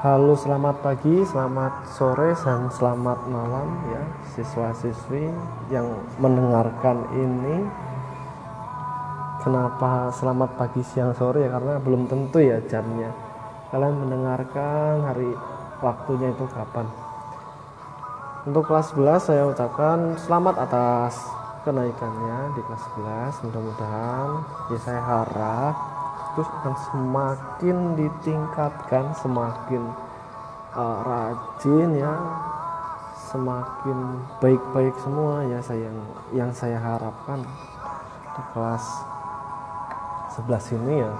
Halo, selamat pagi, selamat sore, dan selamat malam ya siswa-siswi yang mendengarkan ini. Kenapa selamat pagi, siang, sore ya? Karena belum tentu ya jamnya. Kalian mendengarkan hari waktunya itu kapan? Untuk kelas 11 saya ucapkan selamat atas kenaikannya di kelas 11. Mudah-mudahan ya saya harap terus akan semakin ditingkatkan semakin uh, rajin ya semakin baik-baik semua ya saya yang, yang saya harapkan. Di kelas 11 ini ya.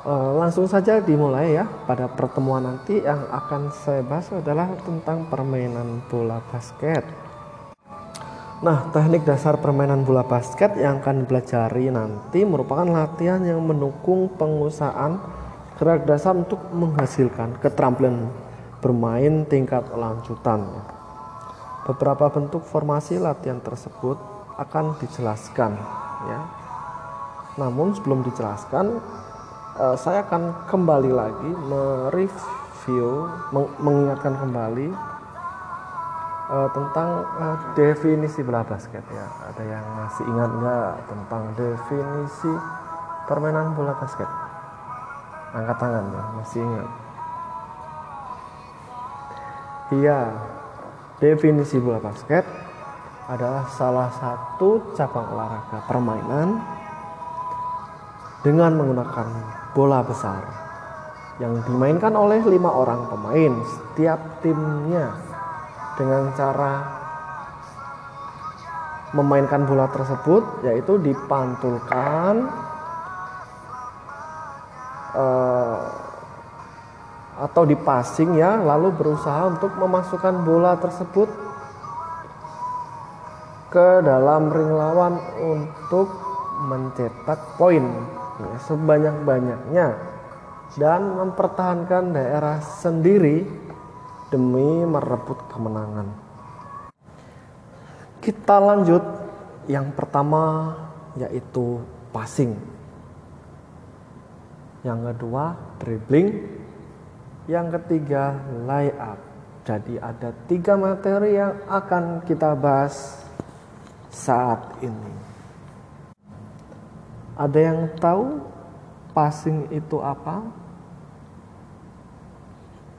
Uh, langsung saja dimulai ya. Pada pertemuan nanti yang akan saya bahas adalah tentang permainan bola basket Nah, teknik dasar permainan bola basket yang akan dipelajari nanti merupakan latihan yang mendukung pengusahaan gerak dasar untuk menghasilkan keterampilan bermain tingkat lanjutan. Beberapa bentuk formasi latihan tersebut akan dijelaskan ya. Namun sebelum dijelaskan, eh, saya akan kembali lagi mereview, mengingatkan kembali uh, tentang uh, definisi bola basket ya. Ada yang masih ingat nggak tentang definisi permainan bola basket? Angkat tangan ya, masih ingat? Iya, definisi bola basket adalah salah satu cabang olahraga permainan dengan menggunakan bola besar yang dimainkan oleh lima orang pemain setiap timnya dengan cara memainkan bola tersebut yaitu dipantulkan uh, atau dipasing ya lalu berusaha untuk memasukkan bola tersebut ke dalam ring lawan untuk mencetak poin ya, sebanyak-banyaknya dan mempertahankan daerah sendiri demi merebut kemenangan. Kita lanjut yang pertama yaitu passing. Yang kedua dribbling. Yang ketiga layup. Jadi ada tiga materi yang akan kita bahas saat ini. Ada yang tahu passing itu apa?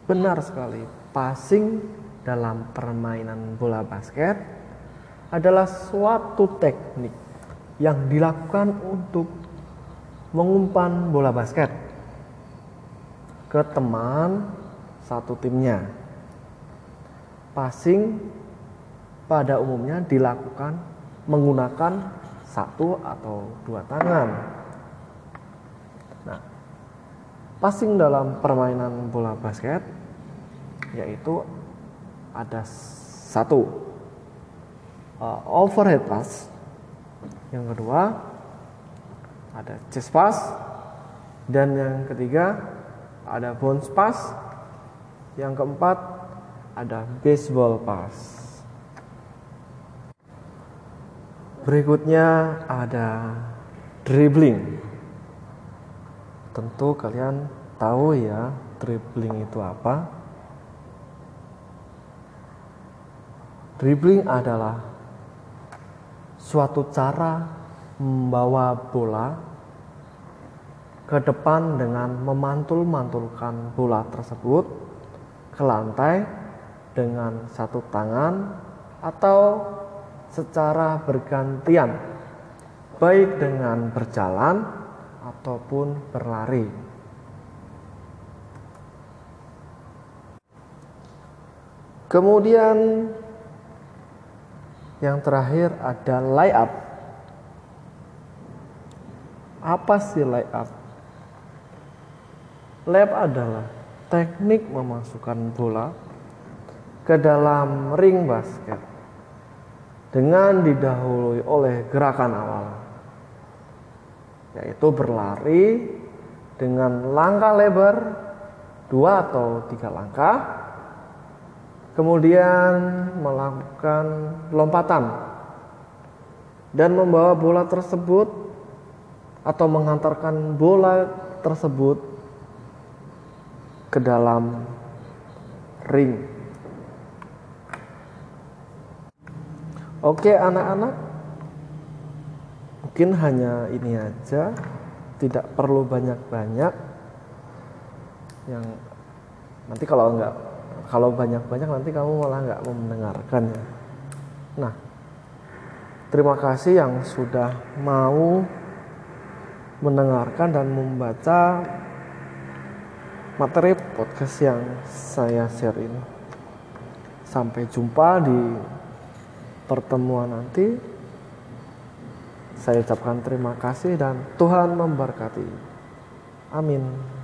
Benar sekali, passing dalam permainan bola basket adalah suatu teknik yang dilakukan untuk mengumpan bola basket ke teman satu timnya. Passing pada umumnya dilakukan menggunakan satu atau dua tangan. Nah, passing dalam permainan bola basket yaitu ada satu uh, overhead pass, yang kedua ada chest pass, dan yang ketiga ada bounce pass, yang keempat ada baseball pass. Berikutnya ada dribbling. Tentu kalian tahu ya dribbling itu apa? Dribbling adalah suatu cara membawa bola ke depan dengan memantul-mantulkan bola tersebut ke lantai dengan satu tangan atau secara bergantian, baik dengan berjalan ataupun berlari. Kemudian yang terakhir ada layup. Apa sih layup? Layup adalah teknik memasukkan bola ke dalam ring basket dengan didahului oleh gerakan awal yaitu berlari dengan langkah lebar dua atau tiga langkah kemudian melakukan lompatan dan membawa bola tersebut atau mengantarkan bola tersebut ke dalam ring. Oke, anak-anak, mungkin hanya ini aja, tidak perlu banyak-banyak. Yang nanti kalau enggak, kalau banyak-banyak nanti kamu malah nggak mau mendengarkannya. Nah, terima kasih yang sudah mau mendengarkan dan membaca materi podcast yang saya share ini. Sampai jumpa di pertemuan nanti. Saya ucapkan terima kasih dan Tuhan memberkati. Amin.